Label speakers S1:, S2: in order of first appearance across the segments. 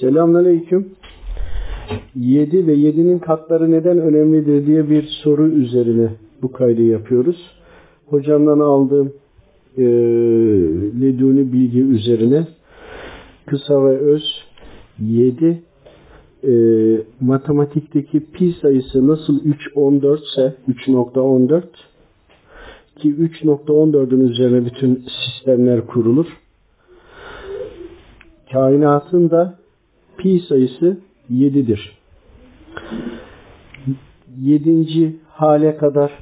S1: Selamünaleyküm. 7 ve 7'nin katları neden önemlidir diye bir soru üzerine bu kaydı yapıyoruz. Hocamdan aldığım e, leduni bilgi üzerine kısa ve öz 7 e, matematikteki pi sayısı nasıl 3.14 ise 3.14 ki 3.14'ün üzerine bütün sistemler kurulur. Kainatın da pi sayısı 7'dir. 7. hale kadar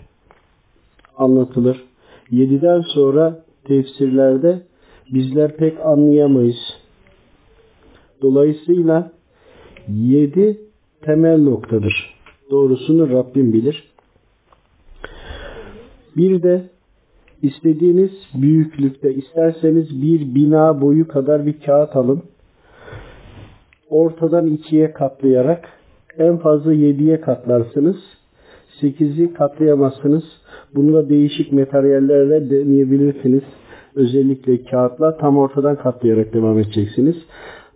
S1: anlatılır. 7'den sonra tefsirlerde bizler pek anlayamayız. Dolayısıyla 7 temel noktadır. Doğrusunu Rabbim bilir. Bir de istediğiniz büyüklükte isterseniz bir bina boyu kadar bir kağıt alın. Ortadan ikiye katlayarak en fazla yediye katlarsınız. Sekizi katlayamazsınız. Bunu da değişik materyallerle deneyebilirsiniz. Özellikle kağıtla tam ortadan katlayarak devam edeceksiniz.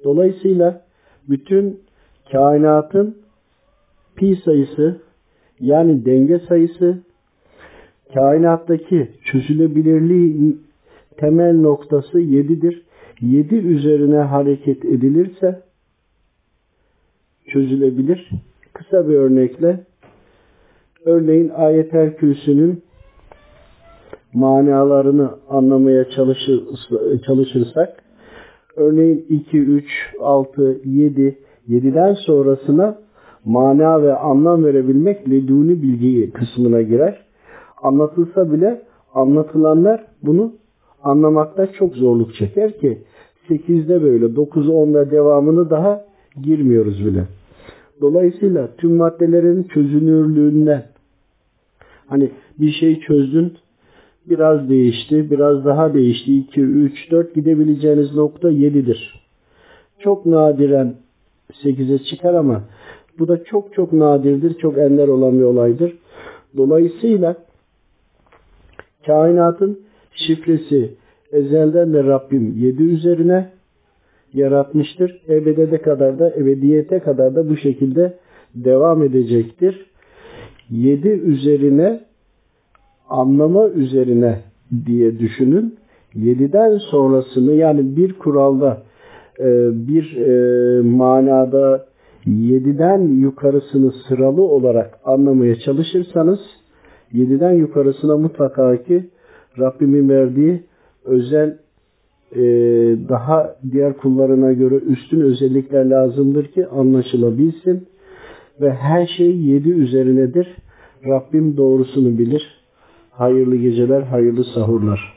S1: Dolayısıyla bütün kainatın pi sayısı yani denge sayısı kainattaki çözülebilirliği temel noktası 7'dir. 7 üzerine hareket edilirse çözülebilir. Kısa bir örnekle örneğin ayetel kürsünün manalarını anlamaya çalışır, çalışırsak örneğin 2, 3, 6, 7, 7'den sonrasına mana ve anlam verebilmek leduni bilgi kısmına girer. Anlatılsa bile anlatılanlar bunu anlamakta çok zorluk çeker ki 8'de böyle 9 10'da devamını daha girmiyoruz bile. Dolayısıyla tüm maddelerin çözünürlüğünden hani bir şey çözdün biraz değişti, biraz daha değişti. 2, 3, 4 gidebileceğiniz nokta 7'dir. Çok nadiren 8'e çıkar ama bu da çok çok nadirdir, çok ender olan bir olaydır. Dolayısıyla kainatın şifresi ezelden de Rabbim 7 üzerine yaratmıştır. Ebedede kadar da ebediyete kadar da bu şekilde devam edecektir. 7 üzerine anlama üzerine diye düşünün. 7'den sonrasını yani bir kuralda e, bir e, manada 7'den yukarısını sıralı olarak anlamaya çalışırsanız 7'den yukarısına mutlaka ki Rabbimin verdiği özel e, daha diğer kullarına göre üstün özellikler lazımdır ki anlaşılabilsin. Ve her şey 7 üzerinedir. Rabbim doğrusunu bilir. Hayırlı geceler, hayırlı sahurlar.